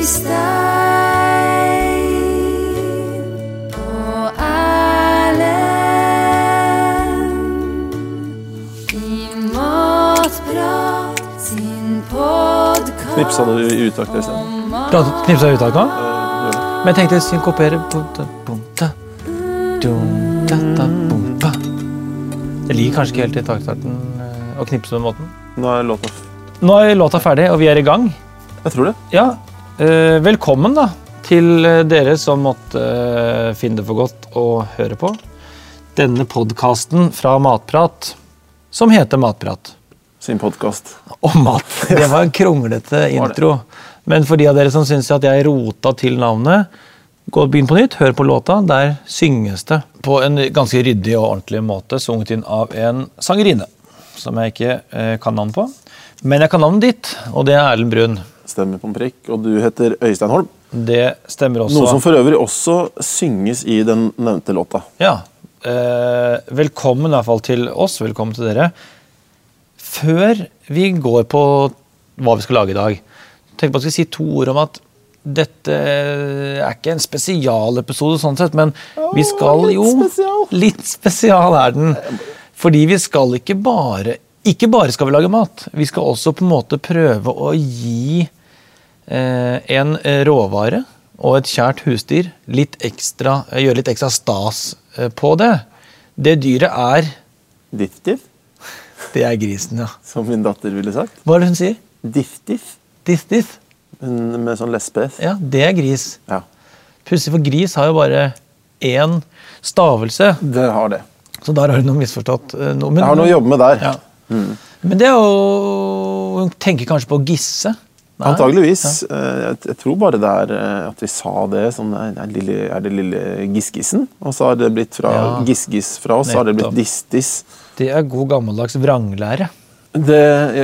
Og Erlend i Matprat sin podkast. Knipsa du i utakt? Pratet- Knipsa jeg utakt nå? Eh. Men jeg tenkte synkopere bunta, bunta, dum, da, da, bumpa. Jeg liker kanskje ikke helt i taktarten eh, å knipse på den måten. Nå er låta Nå er låta ferdig, og vi er i gang. Jeg tror det. Ja, velkommen da til eh, dere som måtte eh, finne det for godt å høre på. Denne podkasten fra Matprat, som heter Matprat. Sin podkast. om mat. Det var en kronglete intro. Men for de av dere som syns at jeg rota til navnet, gå begynn på nytt, hør på låta. Der synges det på en ganske ryddig og ordentlig måte, sunget inn av en sangerine Som jeg ikke eh, kan navn på. Men jeg kan navnet ditt, og det er Erlend Brun. Stemmer på en prikk. Og du heter Øystein Holm. Det stemmer også. Noe som for øvrig også synges i den nevnte låta. Ja. Eh, velkommen i hvert fall til oss. Velkommen til dere. Før vi går på hva vi skal lage i dag, tenk på at jeg skal si to ord om at dette er ikke en spesialepisode, sånn sett, men vi skal litt jo spesial. Litt spesial er den. Fordi vi skal ikke bare Ikke bare skal vi lage mat, vi skal også på en måte prøve å gi en råvare og et kjært husdyr litt ekstra, eh, gjøre litt ekstra stas eh, på det. Det dyret er Diff-diff, Det er grisen, ja. som min datter ville sagt. Hva er det hun sier? Diff-diff. Diff, diff. Med sånn lesbe-s. Ja, det er gris. Ja. Pussig, for gris har jo bare én stavelse, Det har det. så der har hun noe misforstått. eh, noe. Men- Jeg har noe å jobbe med der. Ja. Men det er jo Hun tenker kanskje på å gisse? Nei? Antageligvis. Ja. Jeg, jeg tror bare det er eh, at vi sa det sånn Er, er, lille, er det lille Giskisen? Og så har det blitt fra Ja. Giskis fra oss, så har det blitt Distis. Det er god gammeldags vranglære. Det,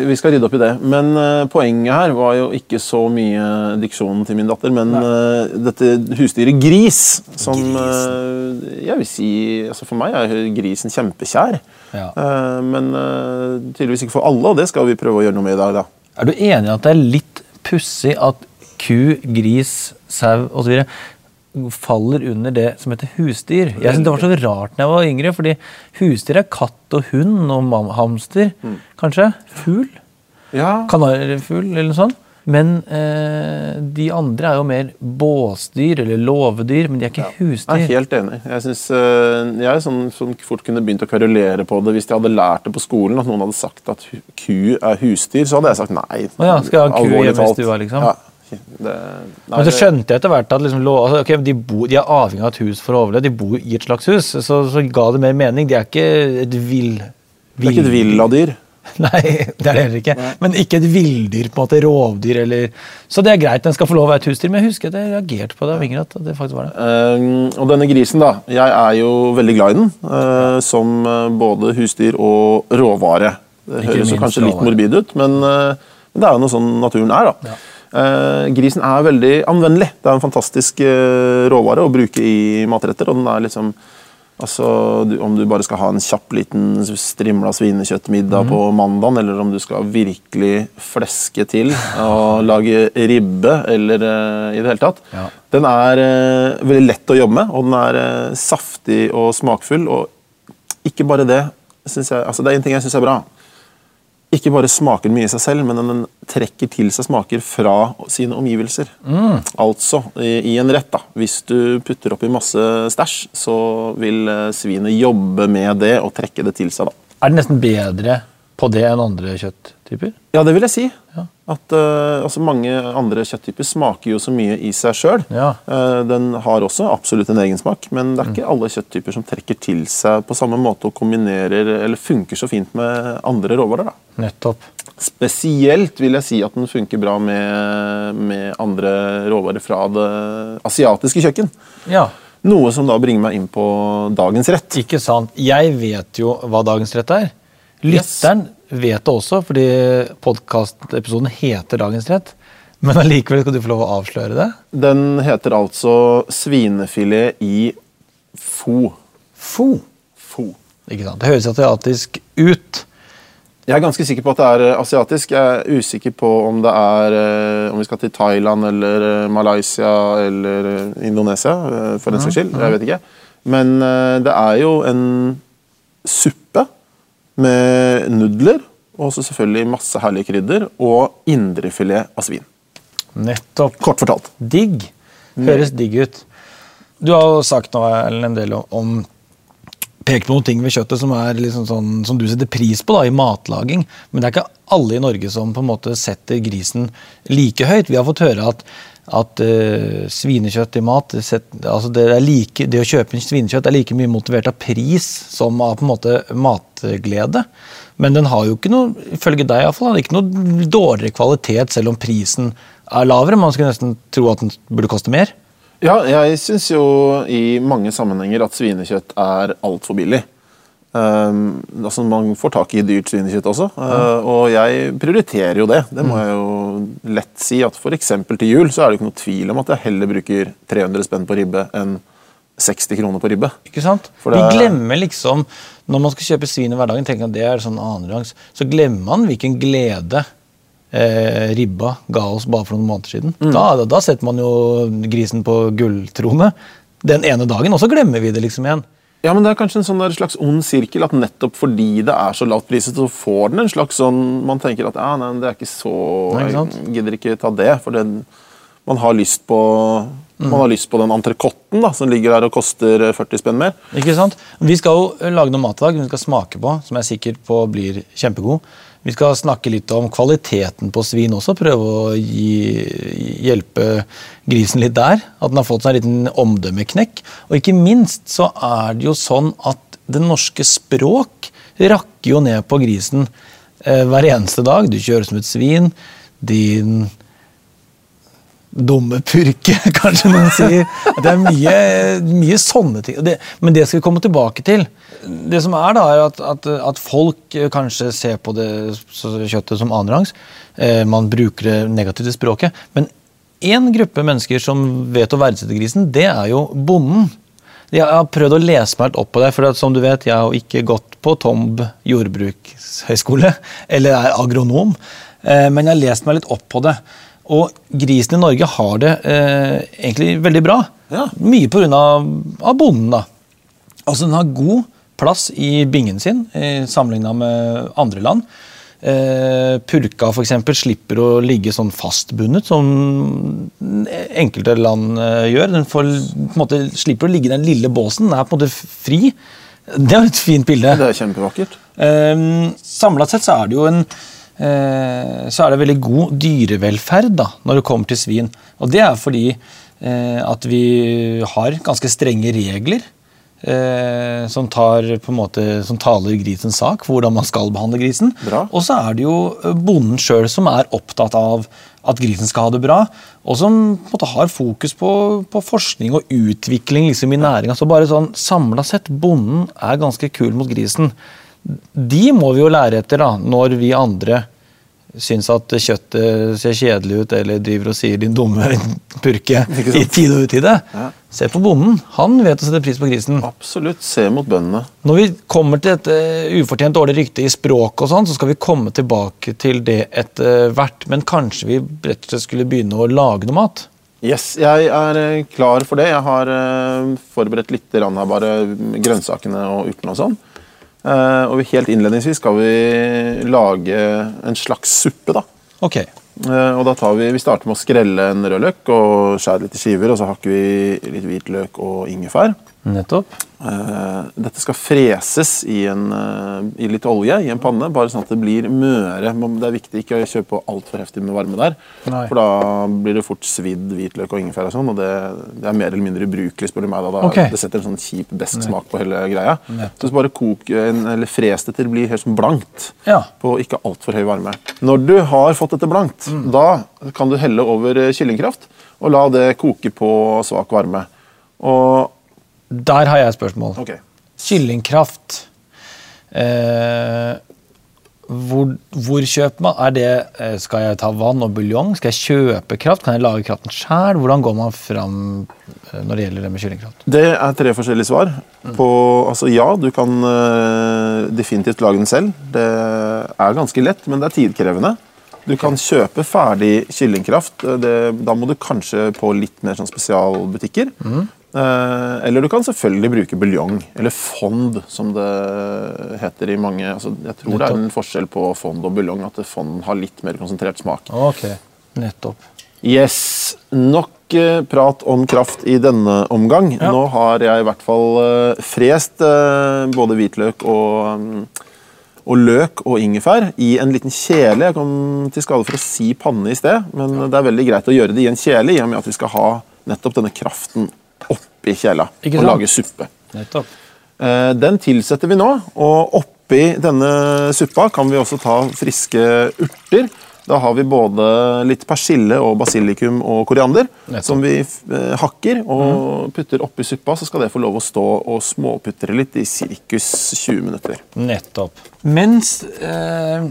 vi skal rydde opp i det. Men eh, poenget her var jo ikke så mye diksjonen til min datter, men eh, dette husdyret gris, som eh, jeg vil si altså For meg er grisen kjempekjær. Ja. Eh, men eh, tydeligvis ikke for alle, og det skal vi prøve å gjøre noe med i dag. da. Er du enig i at det er litt pussig at ku, gris, sau osv. faller under det som heter husdyr? Jeg synes Det var så rart da jeg var yngre, fordi husdyr er katt og hund og hamster. Kanskje? Fugl? Ja, Kanarifugl eller noe sånt. Men eh, de andre er jo mer båsdyr eller låvedyr, men de er ikke husdyr. Jeg er helt enig. Jeg synes, eh, jeg er sånn som fort kunne begynt å karolere på det hvis jeg hadde lært det på skolen, at noen hadde sagt at ku er husdyr, så hadde jeg sagt nei. Å ja, skal jeg ha ku hjemme i stua, liksom? Ja, det, nei, Men så skjønte jeg etter hvert at liksom, altså, ok, de, bo, de er avhengig av et hus for å overleve. De bor i et slags hus, så, så ga det mer mening. De er ikke et vill... det er ikke et villadyr. Nei, det er det heller ikke. Men ikke et villdyr, på en måte rovdyr eller Så det er greit, den skal få lov å være et husdyr, men jeg husker at jeg reagerte på det av yngre. at det faktisk var det. Uh, og denne grisen, da. Jeg er jo veldig glad i den. Uh, som eh, både husdyr og råvare. Det høres jo kanskje litt morbid ut, men, uh, men det er jo noe sånn naturen er. da. Ja. grisen er veldig anvendelig. Det er en fantastisk råvare å bruke i matretter. og den er liksom Altså, du, Om du bare skal ha en kjapp liten strimla svinekjøttmiddag mm. på mandagen, eller om du skal virkelig fleske til og lage ribbe, eller uh, i det hele tatt. Ja. Den er uh, veldig lett å jobbe med, og den er uh, saftig og smakfull. Og ikke bare det. Synes jeg, altså det er en ting jeg syns er bra. Ikke bare smaker mye i seg selv, men den trekker til seg smaker fra sine omgivelser. Altså, i, i en rett, da. Hvis du putter oppi masse stæsj, så vil eh, svinet jobbe med det og trekke det til seg, da. Er det nesten bedre på det enn andre kjøtttyper? Ja, det vil jeg si. At uh, altså Mange andre kjøtttyper smaker jo så mye i seg sjøl. Ja. den har også absolutt en egen smak, men det er ikke alle kjøtttyper som trekker til seg på samme måte og kombinerer eller funker så fint med andre råvarer. da. Nettopp. Spesielt vil jeg si at den funker bra med, med andre råvarer fra det asiatiske kjøkken. Ja. Noe som da bringer meg inn på dagens rett. Ikke sant. Jeg vet jo hva dagens rett er. Lytteren vet det også, fordi podkastepisoden heter Dagens rett. Men allikevel skal du få lov å avsløre det. Den heter altså svinefilet i fo. Fo. Fo. Ikke sant? Det høres asiatisk ut. Jeg er ganske sikker på at det er eh, asiatisk. Jeg er usikker på om det er eh, om vi skal til Thailand eller eh, Malaysia eller Indonesia, for den saks skyld. Jeg vet ikke. Men det er jo en suppe med nudler, og så selvfølgelig masse herlige krydder, og indrefilet av svin. Nettopp. Kort fortalt. Digg. Høres digg ut. Du har jo sagt nå Ellen, en del om Pekt på noen ting ved kjøttet som, liksom sånn, som du setter pris på da, i matlaging. Men det er ikke alle i Norge som på en måte setter grisen like høyt. Vi har fått høre at, at uh, svinekjøtt i mat altså det, like, det å kjøpe svinekjøtt er like mye motivert av pris som av på en måte matglede. Men den har jo ikke noe, ifølge deg i hvert fall, ikke noe dårligere kvalitet selv om prisen er lavere. Man skulle nesten tro at den burde koste mer. Ja, jeg syns jo i mange sammenhenger at svinekjøtt er altfor billig. Um, altså Man får tak i dyrt svinekjøtt også, uh, og jeg prioriterer jo det. Det må jeg jo lett si. at F.eks. til jul så er det ikke noe tvil om at jeg heller bruker 300 spenn på ribbe enn 60 kroner på ribbe. Ikke sant? For det- Vi glemmer liksom, Når man skal kjøpe svin i hverdagen, tenker at det er sånn annenrangs, så glemmer man hvilken glede eh, ribba ga oss bare for noen måneder siden. Da, da, da setter man jo grisen på gulltrone den ene dagen, og så glemmer vi det liksom igjen. Ja, men Det er kanskje en sånn der slags ond sirkel at nettopp fordi det er så lavt priset, så får den en slags sånn Man tenker at ja, nei, det er ikke så Nei, ikke? Jeg gidder ikke ta det, for den, man har lyst på Man har lyst på den entrecôten som ligger der og koster 40 spenn mer. Ikke sant? Vi skal jo lage noe mat i dag vi skal smake på, som jeg er sikker på blir kjempegod. Vi skal snakke litt om kvaliteten på svin også, prøve å gi, hjelpe grisen litt der. At den har fått seg en liten omdømmeknekk. Og ikke minst så er det jo sånn at det norske språk rakker jo ned på grisen eh, hver eneste dag. Du kjører som et svin. Din dumme purke, kanskje noen sier. Det er mye, mye sånne ting. Det, men det skal vi komme tilbake til. Det som er da, er at, at, at folk eh, kanskje ser på det kjøttet som annenrangs. Eh, man bruker det negativt i språket. Men én gruppe mennesker som vet å verdsette grisen, det er jo bonden. Jeg har prøvd å lese meg litt opp på det, for som du vet, jeg har ikke gått på Tomb jordbrukshøgskole, eller er agronom, eh, men jeg har lest meg litt opp på det. Og grisen i Norge har det eh, egentlig veldig bra. Ja. Mye pga. Bonden, da. Altså Den har god plass i bingen sin eh, sammenligna med andre land. Eh, purka for eksempel, slipper å ligge sånn fastbundet, som enkelte land eh, gjør. Den får, måte, slipper å ligge i den lille båsen. Den er på en måte fri. Det er et fint bilde. Det er kjempevakkert. Eh, Samla sett så er det jo en så er det veldig god dyrevelferd da, når det kommer til svin. Og det er fordi eh, at vi har ganske strenge regler eh, som, tar, på en måte, som taler grisens sak, hvordan man skal behandle grisen. Bra. Og så er det jo eh, bonden sjøl som er opptatt av at grisen skal ha det bra, og som på en måte har fokus på, på forskning og utvikling liksom, i næringa. Så bare sånn samla sett, bonden er ganske kul mot grisen. De må vi jo lære etter da, når vi andre syns at kjøttet ser kjedelig ut, eller driver og sier 'din dumme purke' i tide og utide. Ja. Se på bonden. Han vet å sette pris på grisen. Absolutt. Se mot bøndene. Når vi kommer til dette ufortjent dårlig rykte i språk, og sånn, så skal vi komme tilbake til det etter hvert. Men kanskje vi rett og slett skulle begynne å lage noe mat? Yes, jeg er eh, klar for det. Jeg har eh, forberedt litt her, bare grønnsakene og urtene og sånn. Eh, og helt innledningsvis skal vi lage en slags suppe, da. Ok. Eh, og da tar vi, vi starter med å skrelle en rødløk og skjære litt i skiver. Og så hakker vi litt hvitløk og ingefær. Nettopp. Eh, dette skal freses i, en, eh, i litt olje i en panne, bare sånn at det blir møre. Det er viktig ikke å kjøre på altfor heftig med varme der, Nei. for da blir det fort svidd hvitløk og ingefær. og sånn, og det, det er mer eller mindre ubrukelig, spør du meg. da. da Ok. Det setter en sånn kjip, besk smak på hele greia. Nettopp. Så bare kok, en, eller fres det til det blir helt sånn blankt Ja. på ikke altfor høy varme. Når du har fått dette blankt, da kan du helle over kyllingkraft og la det koke på svak varme. Og Der har jeg et spørsmål. Okay. Kyllingkraft. Eh, hvor, hvor kjøper man? Er det, eh, skal jeg ta vann og buljong? Skal jeg kjøpe kraft? Kan jeg lage kraften sjøl? Hvordan går man fram eh, når det gjelder det med kyllingkraft? Det er tre forskjellige svar. På, altså ja, du kan eh, definitivt lage den selv. Det er ganske lett, men det er tidkrevende. Du kan kjøpe ferdig kyllingkraft. Det, da må du kanskje på litt mer sånn spesialbutikker. Eh, eller du kan selvfølgelig bruke buljong, eller fond, som det heter i mange altså, Jeg tror det er en forskjell på fond og buljong, at fond har litt mer konsentrert smak. Ok, nettopp. Yes, Nok eh, prat om kraft i denne omgang. Ja. Nå har jeg i hvert fall eh, frest eh, både hvitløk og, mm, og løk og ingefær i en liten kjele. Jeg kom til skade for å si panne i sted, men det er veldig greit å gjøre det i en kjele, i og med at vi skal ha nettopp denne kraften oppi kjela Ikke og lage suppe. nettopp. Eh, Den tilsetter vi nå, og oppi denne suppa kan vi også ta friske urter. Da har vi både litt persille og basilikum og koriander Nettopp. som vi eh, hakker og putter oppi suppa. Så skal det få lov å stå og småputre litt i sirkus 20 minutter. Nettopp. Mens, eh,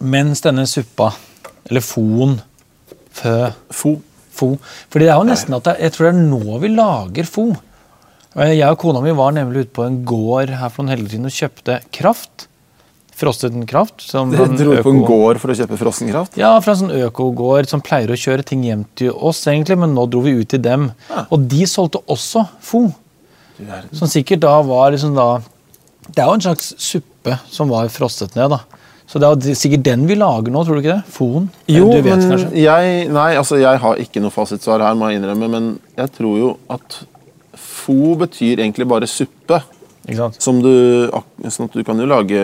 mens denne suppa, eller foen, fø, Fo. Fo Fordi det er jo nesten at jeg tror det er nå vi lager fo. Jeg og kona mi var nemlig ute på en gård her for noen helger siden og kjøpte kraft. Frosset kraft. Som Dere dro på en gård for å kjøpe frossenkraft? Ja, fra en sånn økogård som pleier å kjøre ting hjem til oss, egentlig, men nå dro vi ut til dem. Ja. Og de solgte også fo. Som sikkert da var liksom da Det er jo en slags suppe som var frosset ned, da. Så det er sikkert den vi lager nå, tror du ikke det? Foen? Jo, du vet men kanskje? jeg, nei, altså jeg har ikke noe fasitsvar her, må jeg innrømme. Men jeg tror jo at fo betyr egentlig bare suppe. Som du, sånn at du kan jo lage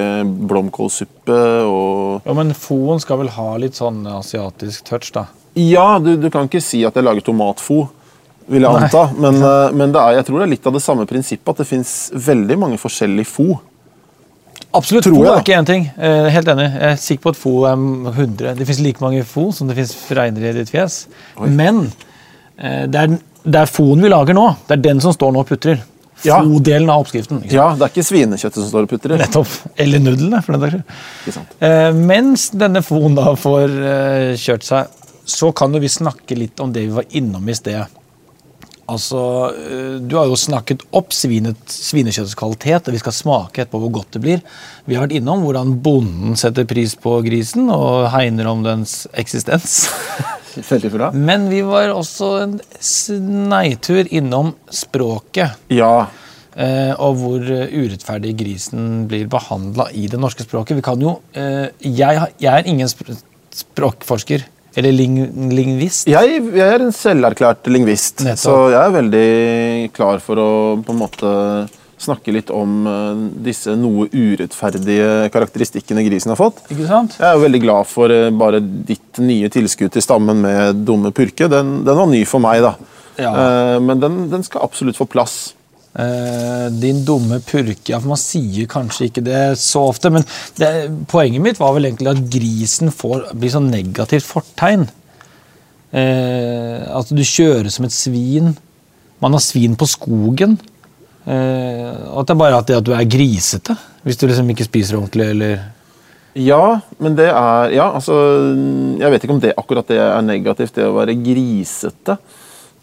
blomkålsuppe og Ja, Men foen skal vel ha litt sånn asiatisk touch, da? Ja, du, du kan ikke si at jeg lager tomatfo, vil jeg Nei. anta. Men, eh, men det er, jeg tror det er litt av det samme prinsippet, at det fins veldig mange forskjellige fo. Absolutt. Tror Fo er ikke én ting. Eh, helt enig. Jeg er sikker på at fo er 100. Det fins like mange fo som det fins fregner i ditt fjes. Oi. Men eh, det, er, det er foen vi lager nå. Det er den som står nå og putrer. Ja. Fo-delen av oppskriften. Ja, det er ikke svinekjøttet som står og putrer. Nettopp. Eller nudlene, for den saks skyld. Eh, mens denne foen da får eh, kjørt seg, så kan jo vi snakke litt om det vi var innom i sted. Altså, eh, Du har jo snakket opp svinet, svinekjøttets kvalitet, og vi skal smake etterpå hvor godt det blir. Vi har vært innom hvordan bonden setter pris på grisen og hegner om dens eksistens. Men vi var også en sneitur innom språket. Ja. Eh, og hvor urettferdig grisen blir behandla i det norske språket. Vi kan jo, eh, jeg, jeg er ingen språkforsker eller ling lingvist. Jeg, jeg er en selverklært lingvist, Nettopp. så jeg er veldig klar for å på en måte snakke litt om eh, disse noe urettferdige karakteristikkene grisen har fått. Ikke sant? Jeg er jo veldig glad for eh, bare ditt nye tilskudd til stammen med dumme purke. Den, den var ny for meg, da. Ja. Eh, Men den, den skal absolutt få plass. Eh, din dumme purke. Ja, for Man sier kanskje ikke det så ofte, men det, poenget mitt var vel egentlig at grisen får, blir sånn negativt fortegn. Uh, at du kjører som et svin. Man har svin på skogen. Uh, at det er bare at, det at du er grisete, hvis du liksom ikke spiser ordentlig eller Ja, men det er Ja, altså Jeg vet ikke om det akkurat det er negativt, det å være grisete.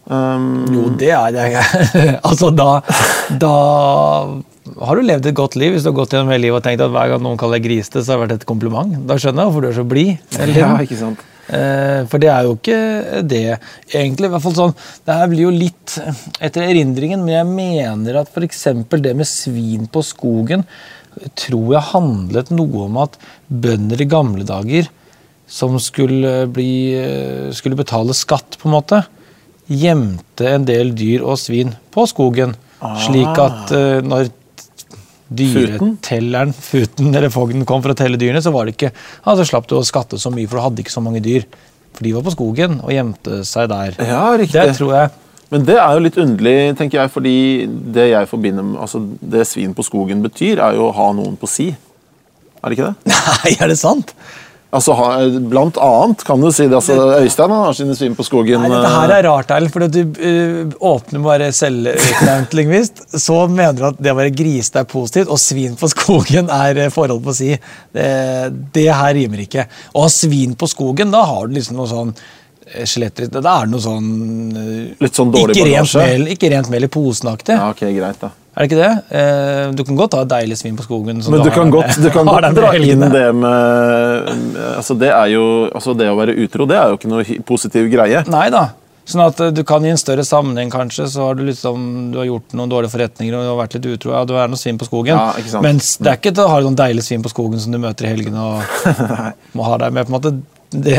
Um, Jo, det er det. altså, da, da har du levd et godt liv hvis du har gått gjennom hele livet og tenkt at hver gang noen kaller deg grisete, så har det vært et kompliment. Da skjønner jeg hvorfor du er så blid. ja, ikke sant. Eh, For det er jo ikke det, egentlig. i hvert fall sånn, Det her blir jo litt etter erindringen, men jeg mener at f.eks. det med svin på skogen tror jeg handlet noe om at bønder i gamle dager som skulle, bli, skulle betale skatt, på en måte, gjemte en del dyr og svin på skogen. Slik at uh, når dyretelleren, futen eller fogden kom for å telle dyrene, så var det ikke, ja, så slapp du å skatte så mye, for du hadde ikke så mange dyr. For de var på skogen og gjemte seg der. Ja, riktig. Det tror jeg. Men det er jo litt underlig, tenker jeg, fordi det jeg forbinder med altså Det svin på skogen betyr, er jo å ha noen på si. Er det ikke det? Nei, er det sant? Altså, blant annet kan du si det. Altså, Øystein har sine svin på skogen. Nei, dette her er rart, Erlend, for du uh, åpner bare selvutnevnt lingvist. Så mener du at det å være grisete er positivt, og svin på skogen er forholdet forhold på å si. Det, det her rimer ikke. Å ha svin på skogen, da har du liksom noe sånn eh, skjeletter Da er det noe sånn eh, Litt sånn dårlig ikke rent, mel, ikke rent mel i posen-aktig. Ja, ok, greit da. Er det ikke det? Eh, du kan godt ha deilig svin på skogen. Men du har kan godt, du kan godt dra inn det med altså det, er jo, altså det å være utro det er jo ikke noe positiv greie. Nei da. Sånn at eh, du kan i en større sammenheng kanskje, så har du liksom, du har gjort noen dårlige forretninger og du har vært litt utro. Ja, du er noe svin på skogen. Ja. Mens det er ikke til å ha noen deilig svin på skogen som du møter i helgene og må ha deg med. på en måte. Det,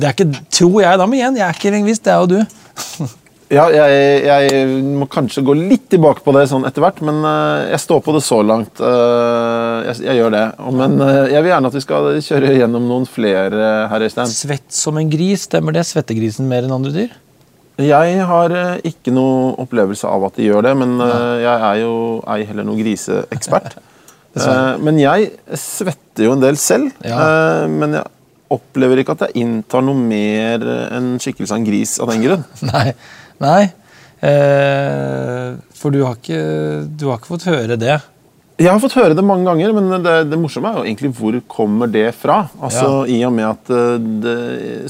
det er ikke, tror jeg da, men igjen, jeg er ikke lingvist, det er jo du. Ja, jeg, jeg må kanskje gå litt tilbake på det sånn etter hvert, men eh, jeg står på det så langt. eh, jeg, jeg gjør det. Men eh, jeg vil gjerne at vi skal kjøre gjennom noen flere her, Øystein. Svett som en gris, stemmer det? Svettegrisen mer enn andre dyr? Jeg har ikke noe opplevelse av at de gjør det, men jeg er jo ei heller noen griseekspert. Men jeg svetter jo en del selv, Ja. men jeg opplever ikke at jeg inntar noe mer enn skikkelse av en gris av den grunn. Nei. Nei. Eh, for du har, ikke, du har ikke fått høre det. Jeg har fått høre det mange ganger, men det, det morsomme er jo egentlig hvor kommer det fra? Altså I og med at eh, det,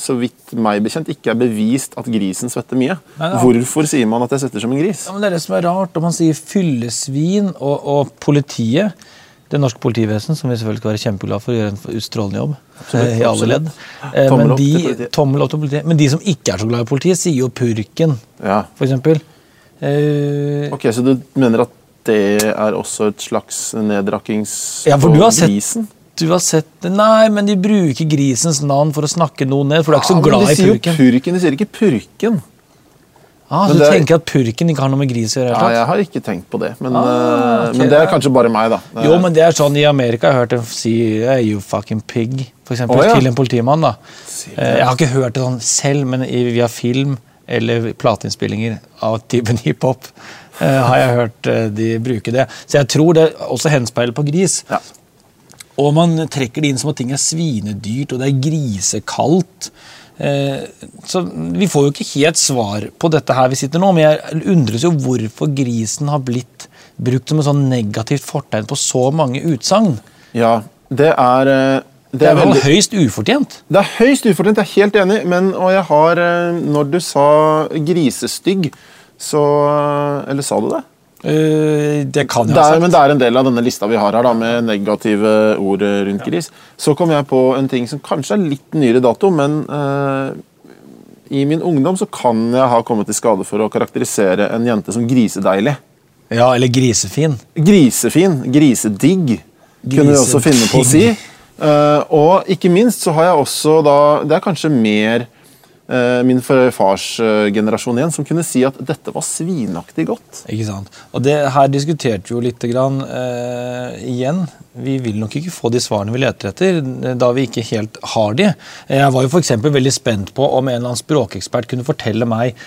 så vidt meg bekjent, ikke er bevist at grisen svetter mye. Nei. Hvorfor sier man at jeg svetter som en gris? Ja, men Det er det som er rart. Om man sier fyllesvin og, og politiet Det norske politivesen, som vi selvfølgelig skal være kjempeglade for, gjør en strålende jobb. eh, I alle ledd. Eh, Men de, tommel opp til politiet. Men de som ikke er så glad i politiet, sier jo purken, Ja. for eksempel. Eh, Ok, Så du mener at det er også et slags nedrakkings Ja, for du har sett- grisen? du har sett det? Nei, men de bruker grisens navn for å snakke noe ned, for du er ikke så Ja, men glad de i sier jo purken. purken, de sier ikke purken. Ah, Men så du er- tenker at purken ikke har noe med gris å gjøre? Ja, jeg har ikke tenkt på det, men, Ah, okay, men det er kanskje bare meg, da. Jo, men det er sånn I Amerika har jeg hørt dem si you fucking pig, for eksempel, oh, ja. til en politimann. da. Eh, Jeg har ikke hørt det sånn selv, men via film eller plateinnspillinger av typen hiphop eh, har jeg hørt eh, de bruke det. Så jeg tror det også henspeiler på gris. Ja. Og man trekker det inn som at ting er svinedyrt, og det er grisekaldt. Eh, så Vi får jo ikke helt svar på dette her vi sitter nå, men jeg undres jo hvorfor grisen har blitt brukt som et sånn negativt fortegn på så mange utsagn. Ja, det er Det, Det er vel høyst ufortjent. Det er høyst ufortjent, jeg er helt enig, men og jeg har eh, Når du sa grisestygg, så Eller sa du det? Eh, det kan jeg ha sagt. men det er en del av denne lista vi har her da, med negative ord eh, rundt gris. Så kom jeg på en ting som kanskje er litt nyere dato, men uh, i min ungdom så kan jeg ha kommet til skade for å karakterisere en jente som grisedeilig. Ja, eller grisefin. Grisefin, grisedigg, kunne vi også finne på å si. Uh, og ikke minst så har jeg også da Det er kanskje mer min fars eh, generasjon igjen som kunne si at dette var svinaktig godt. Ikke sant? Og det her diskuterte jo litt grann, eh, igjen. Vi vil nok ikke få de svarene vi leter etter, eh, da vi ikke helt har de. Jeg var jo eksempel veldig spent på om en eller annen språkekspert kunne fortelle meg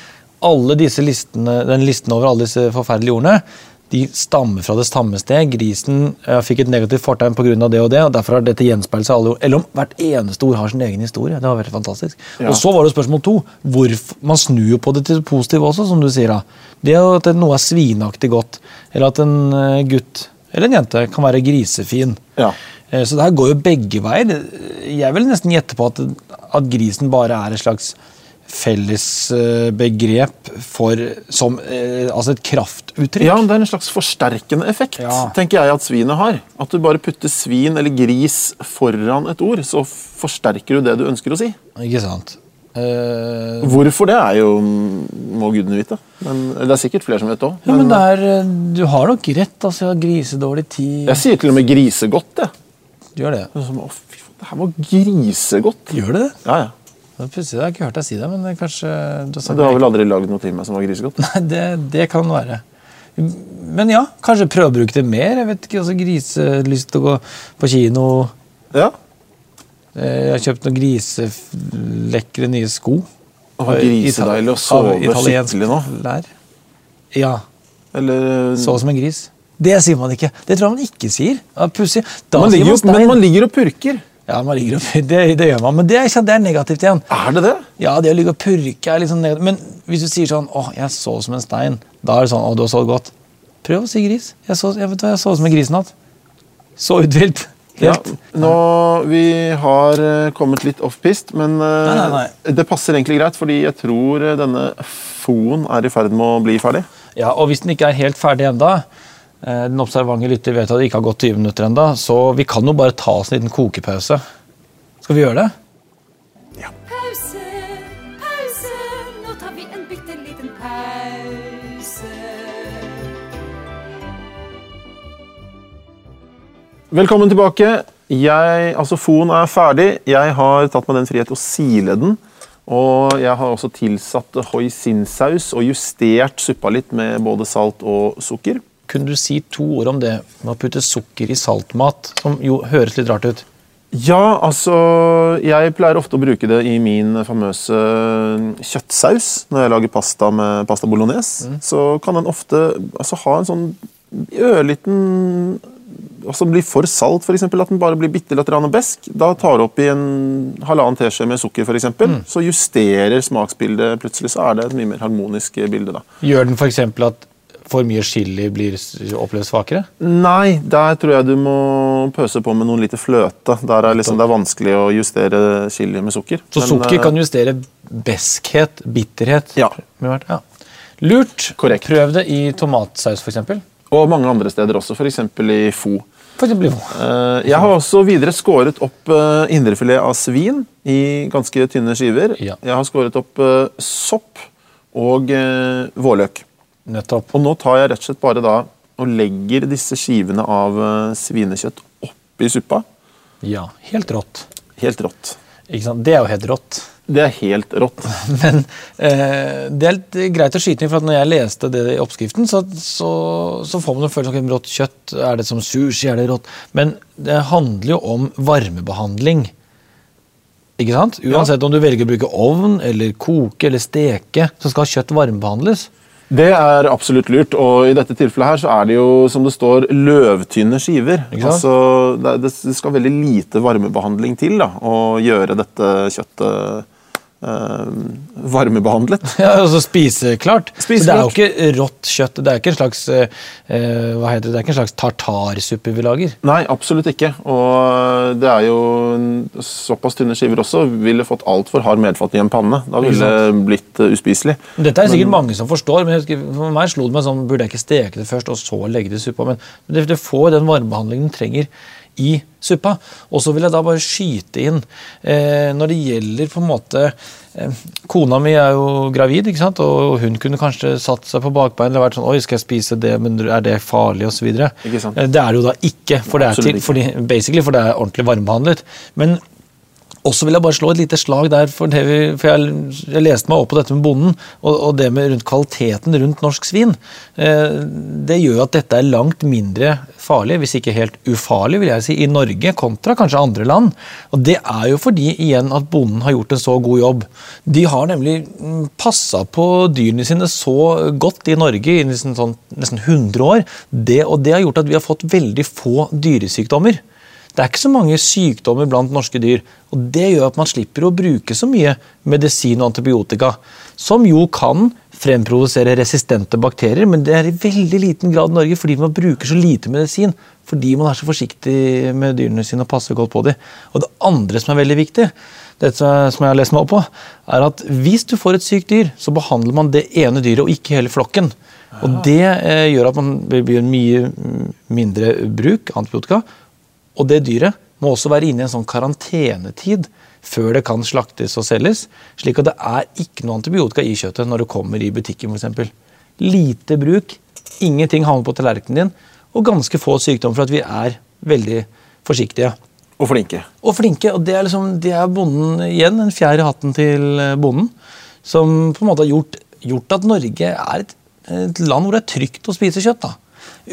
alle disse listene, den listen over alle disse forferdelige ordene. De stammer fra det samme sted. Grisen eh, fikk et negativt fortegn pga. det og det. og Derfor har dette gjenspeilet seg alle. Eller om hvert eneste ord har sin egen historie. Det var veldig fantastisk. Ja. Og så var det spørsmål to. Hvorfor, man snur jo på det til det positive også, som du sier. da. Det at noe er svinaktig godt, eller at en eh, gutt eller en jente kan være grisefin. Ja. Eh, Så det her går jo begge veier. Jeg vil nesten gjette på at, at grisen bare er et slags felles eh, begrep for som eh, Altså et kraftuttrykk. Ja, det er en slags forsterkende effekt, Ja. tenker jeg at svinet har. At du bare putter svin eller gris foran et ord, så forsterker du det du ønsker å si. Ikke sant? Uh, Hvorfor det er jo må gudene vite. Men det er sikkert flere som vet òg. ja, men er, du har nok rett. altså, jeg har Grisedårlig tid. Jeg sier til og med grisegodt, jeg. Du gjør det. Er Som, å, fy det her var grisegodt. Gjør det det? Ja, ja. Det er Plutselig har ikke hørt deg si det, men det kanskje du har Du har vel aldri lagd noe til meg som var grisegodt? Nei, det, det kan være. Men ja, kanskje prøve å bruke det mer. Jeg vet ikke, også Griselyst til å gå på kino. Ja. Eh, Jeg har kjøpt noen griselekre nye sko. Å, grisedeilig å sove skikkelig nå. lær. Ja. Eller Sove som en gris. Det sier man ikke. Det tror jeg man ikke sier. Ja, Pussig. Da man sier man stein. Men man ligger og purker. Ja, man ligger og, det, det gjør man, men det er, det er negativt igjen. Er det det? Ja, det å ligge og purke er litt sånn negativt. Men hvis du sier sånn 'Å, jeg sov som en stein', da er det sånn 'Å, du har sovet godt'. Prøv å si gris. Jeg, så, jeg vet hva, jeg så som en gris i natt. Så utvilt. Ja, nå, vi har eh, kommet litt off-pist, men nei, Nei, nei, det passer egentlig greit, fordi jeg tror eh, denne foen er i ferd med å bli ferdig. Ja, og hvis den ikke er helt ferdig enda, eh, den observante lytter vet at det ikke har gått 20 minutter enda, så vi kan jo bare ta oss en liten kokepause. Skal vi gjøre det? Ja. Pause, pause, nå tar vi en bitte liten pause. Velkommen tilbake. Jeg, altså Foen er ferdig. Jeg har tatt meg den frihet å sile den. Og jeg har også tilsatt hoisinsaus og justert suppa litt med både salt og sukker. Kunne du si to ord om det med å putte sukker i saltmat, som jo høres litt rart ut? Ja, altså Jeg pleier ofte å bruke det i min famøse kjøttsaus når jeg lager pasta med pasta bolognese. Så kan den ofte altså, ha en sånn ørliten altså blir for salt, eksempel, at den bare blir bitte litt besk. Da tar du oppi en halvannen teskje med sukker, for eksempel, så justerer smaksbildet plutselig. Så er det et mye mer harmonisk bilde. da. Gjør den f.eks. at for mye chili blir oppleves svakere? Nei, der tror jeg du må pøse på med noen lite fløte. Der er liksom, det er vanskelig å justere chili med sukker. Så Men, sukker eh, kan justere beskhet, bitterhet? Ja. ja. Lurt. Korrekt. Prøv det i tomatsaus, f.eks. Og mange andre steder også, f.eks. i fo. Fo. Jeg har også videre skåret opp eh, indrefilet av svin i ganske tynne skiver. Ja. Jeg har skåret opp eh, sopp og eh, vårløk. Nettopp. Og nå tar jeg rett og slett bare da og legger disse skivene av eh, svinekjøtt oppi suppa. Ja, helt rått. Helt rått. Ikke sant? Det er jo helt rått. Det er helt rått. Men eh, det er litt greit å skyte inn, for når jeg leste det i oppskriften, så, så, så får man en følelse av rått kjøtt er det som sushi, er det rått? Men det handler jo om varmebehandling. Ikke sant? Uansett om du velger å bruke ovn, eller koke eller steke, så skal kjøtt varmebehandles. Det er absolutt lurt, og i dette tilfellet her så er det jo, som det står, løvtynne skiver. Altså, det, det skal veldig lite varmebehandling til da, å gjøre dette kjøttet varmebehandlet. Ja, altså spiseklart. Så det er jo ikke rått kjøtt. Det er ikke en slags, eh, eh, hva heter det? Det er ikke en slags tartarsuppe vi lager. Nei, absolutt ikke. Og det er jo såpass tynne skiver også ville fått altfor hard medfatt i en panne. Da ville det blitt eh, uspiselig. Dette er det sikkert mange som forstår, men husker, for meg slo det meg sånn, burde jeg ikke steke det først, og så legge det i suppa? Men det, det får den varmebehandlingen den trenger i suppa. Og så vil jeg da bare skyte inn, eh, når det gjelder på en måte eh, Kona mi er jo gravid, ikke sant? og hun kunne kanskje satt seg på bakbein eller vært sånn Oi, skal jeg spise det, men er det farlig? Videre. Eh, Det er det jo da ikke, for det er, til, for, de, for det er ordentlig varmebehandlet. Men også vil jeg bare slå et lite slag der, for, vi, for jeg, jeg leste meg opp på dette med bonden, og, og det med rundt kvaliteten rundt norsk svin. Eh, det gjør at dette er langt mindre farlig, hvis ikke helt ufarlig, vil jeg si, i Norge kontra kanskje andre land. Og det er jo fordi igjen at bonden har gjort en så god jobb. De har nemlig mm, passa på dyrene sine så godt i Norge i nesten, sånn, nesten 100 år, det, og det har gjort at vi har fått veldig få dyresykdommer. Det er ikke så mange sykdommer blant norske dyr, og det gjør at man slipper å bruke så mye medisin og antibiotika, som jo kan fremprodusere resistente bakterier, men det er i veldig liten grad i Norge fordi man bruker så lite medisin, fordi man er så forsiktig med dyrene sine og passer godt på dem. Og det andre som er veldig viktig, det som jeg har lest meg opp på, er at hvis du får et sykt dyr, så behandler man det ene dyret og ikke hele flokken. Og det eh, gjør at man blir mye mindre bruk antibiotika, og det dyret må også være inne i en sånn karantenetid før det kan slaktes og selges. Slik at det er ikke noe antibiotika i kjøttet når det kommer i butikken f.eks. Lite bruk, ingenting havner på tallerkenen din, og ganske få sykdommer for at vi er veldig forsiktige. Og flinke. Og flinke. Og det er, liksom, det er bonden igjen, en fjær i hatten til eh, bonden, som på en måte har gjort, gjort at Norge er et, et land hvor det er trygt å spise kjøtt. da.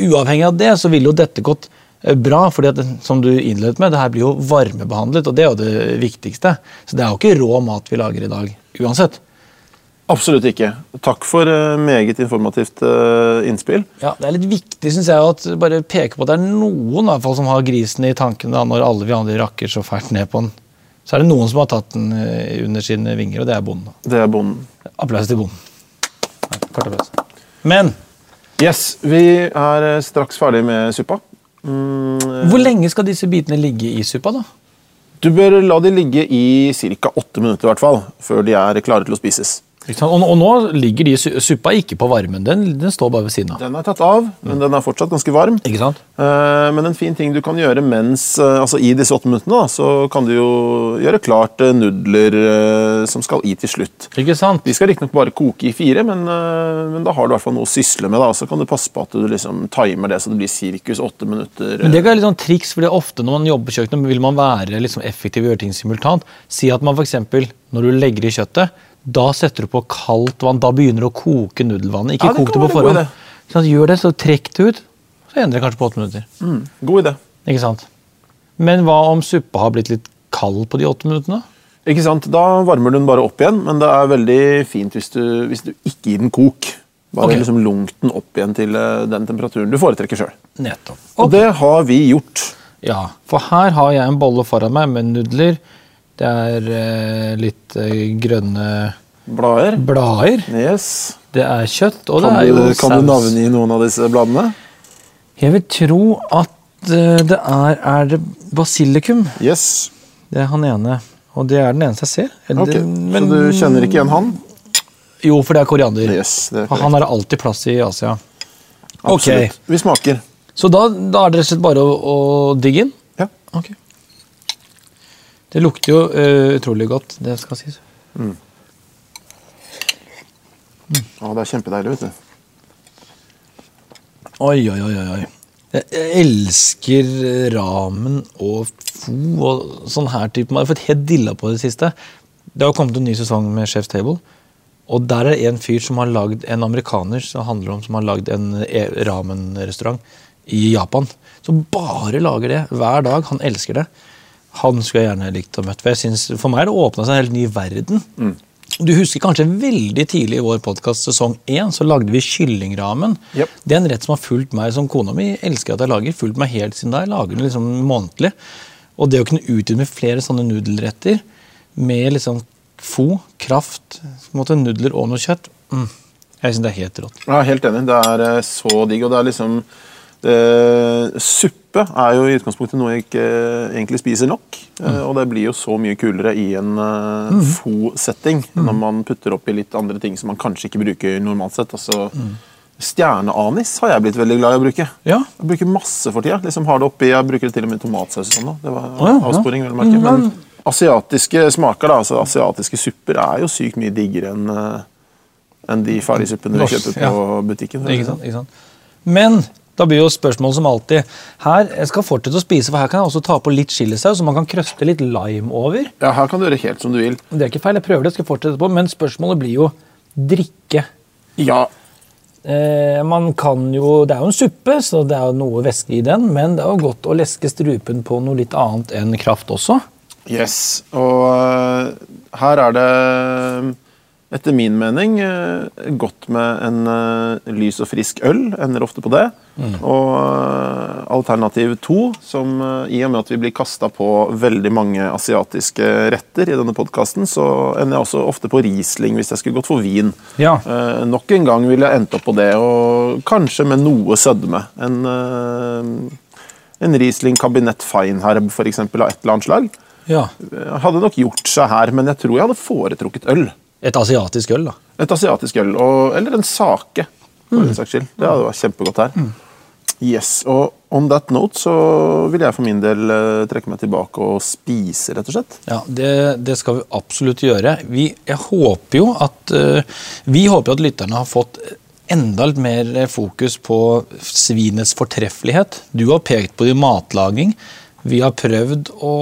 Uavhengig av det så ville jo dette gått bra, fordi at, som du innledet med, det her blir jo varmebehandlet, og det er jo det viktigste. Så det er jo ikke rå mat vi lager i dag, uansett. Absolutt ikke. Takk for eh, meget informativt eh, innspill. Ja, Det er litt viktig synes jeg, at bare peke på at det er noen i hvert fall, som har grisen i tankene når alle vi andre rakker så fælt ned på den. Så er det noen som har tatt den eh, under sine vinger, og det er bonden. Det er bonden. Applaus til bonden. Kort applaus. Men Yes, vi er eh, straks ferdig med suppa. Mm, hvor lenge skal disse bitene ligge i suppa, da? du bør la de ligge i ca. åtte minutter i hvert fall, før de er klare til å spises. Og, og nå ligger de suppa ikke på varmen, den, den står bare ved siden av. Den er tatt av, men den er fortsatt ganske varm. Ikke sant? Eh, Men en fin ting du kan gjøre mens, eh, altså i disse åtte minuttene, da, så kan du jo gjøre klart eh, nudler eh, som skal i til slutt. Ikke sant? De skal riktignok bare koke i fire, men, eh, men da har du i hvert fall noe å sysle med. da, Så kan du passe på at du liksom timer det så det blir sirkus åtte minutter. Men det er litt sånn triks, for ofte når man jobber på kjøkkenet, vil man være liksom effektiv og gjøre ting simultant. Si at man eksempel, når du legger i kjøttet, da setter du på kaldt vann. Da begynner du å koke nudelvannet. Ikke Ja, kok det på forhånd. Ikke? Gjør det, så trekk det ut. Så endrer det kanskje på åtte minutter. Mm, god idé. Ikke sant? Men hva om suppa har blitt litt kald på de åtte minuttene? Ikke sant? Da varmer du den bare opp igjen, men det er veldig fint hvis du, hvis du ikke gir den kok. Bare okay. liksom lunk den opp igjen til eh, den temperaturen du foretrekker sjøl. Nettopp. Og det har vi gjort. Ja, for her har jeg en bolle foran meg med nudler. Det er eh, litt eh, grønne Blader. blader. Yes. Det er kjøtt, og det er jo du, kan du saus. navngi noen av disse bladene? Jeg vil tro at eh, det er, er det basilikum. Yes. Det er han ene. Og det er den eneste jeg ser. Eller- Ok, men- Så du kjenner ikke igjen han? Jo, for det er koriander. Yes, det er han er det alltid plass i Asia. Ok, Okay. Vi smaker. Så da, da er det rett og slett bare å, å digge inn? Ja. Ok. Det lukter jo uh, utrolig godt, det skal sies. Å, det er kjempedeilig, vet du. Oi, oi, oi, oi. Jeg jeg elsker ramen og fo og sånn her type. Man har fått helt dilla på det siste. Det har kommet en ny sesong med Chef's Table. Og der er det en fyr som har lagd en amerikaner som handler om som har lagd en e- ramenrestaurant i Japan. Som bare lager det hver dag. Han elsker det. Han skulle jeg gjerne likt å møte. For, jeg synes, for meg er det åpna seg en helt ny verden. Du husker kanskje veldig tidlig i vår podkast sesong 1 så lagde vi kyllingramen. Yep. Det er en rett som har fulgt meg som kona mi elsker at jeg lager. Fulgt meg helt siden da. Jeg lager den liksom månedlig. Og det å kunne utvide med flere sånne nudelretter med liksom fo, kraft, på en måte nudler og noe kjøtt mm. Jeg syns det er helt rått. Er helt enig. Det er eh, så digg, og det er liksom Suppe er jo i utgangspunktet noe jeg ikke eh, egentlig spiser nok. eh, og det blir jo så mye kulere i en uh, fo-setting når man putter oppi litt andre ting som man kanskje ikke bruker normalt sett. Altså, Stjerneanis har jeg blitt veldig glad i å bruke. Ja. Jeg bruker masse for tida. Liksom har det oppi, Jeg bruker det til og med i tomatsaus. Sånn, det var oh, ja. avsporing, vel merke. Mm, Men asiatiske smaker, da, altså asiatiske supper, er jo sykt mye diggere enn eh, enn de ferdigsuppene vi kjøper på ja. butikken. Ikke sant? Ikke sant? Men da blir jo spørsmålet som alltid Her jeg skal fortsette å spise, for her kan jeg også ta på litt chilisaus, som man kan krøste litt lime over. Ja, Her kan du gjøre helt som du vil. Det er ikke feil, jeg prøver det, skal fortsette på, men spørsmålet blir jo drikke. Ja, Eh, man kan jo, Det er jo en suppe, så det er jo noe væske i den, men det er jo godt å leske strupen på noe litt annet enn kraft også. Yes, og øh, her er det etter min mening øh, godt med en øh, lys og frisk øl. Ender ofte på det. Og øh, alternativ to, som i og med at vi blir kasta på veldig mange asiatiske retter i denne podkasten, så ender jeg også ofte på Riesling hvis jeg skulle gått for vin. Ja. Eh, nok en gang ville jeg endt opp på det, og kanskje med noe sødme. En, eh, en Riesling kabinett Feinherb eksempel, av et eller annet slag. ja. Hadde nok gjort seg her, men jeg tror jeg hadde foretrukket øl. Et asiatisk øl, da. Et asiatisk øl, og, eller en sake, for den saks skyld. Det hadde vært kjempegodt her. Yes, og on that note så vil jeg for min del eh, trekke meg tilbake og spise, rett og slett. Ja, det, det skal vi absolutt gjøre. Vi, jeg håper jo at eh, Vi håper at lytterne har fått enda litt mer fokus på svinets fortreffelighet. Du har pekt på det i matlaging. Vi har prøvd å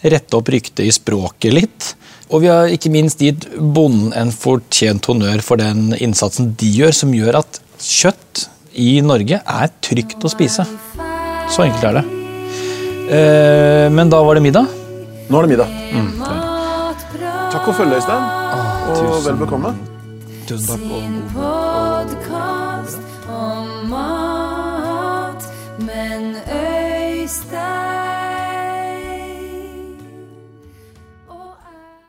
rette opp ryktet i språket litt. Og vi har ikke minst gitt bonden en fortjent honnør for den innsatsen de gjør, som gjør at kjøtt i Norge er trygt å spise. Så enkelt er det. Eh, men da var det middag. Nå er det middag. Mm. Takk for følget, Øystein. og vel bekomme. Tusen takk.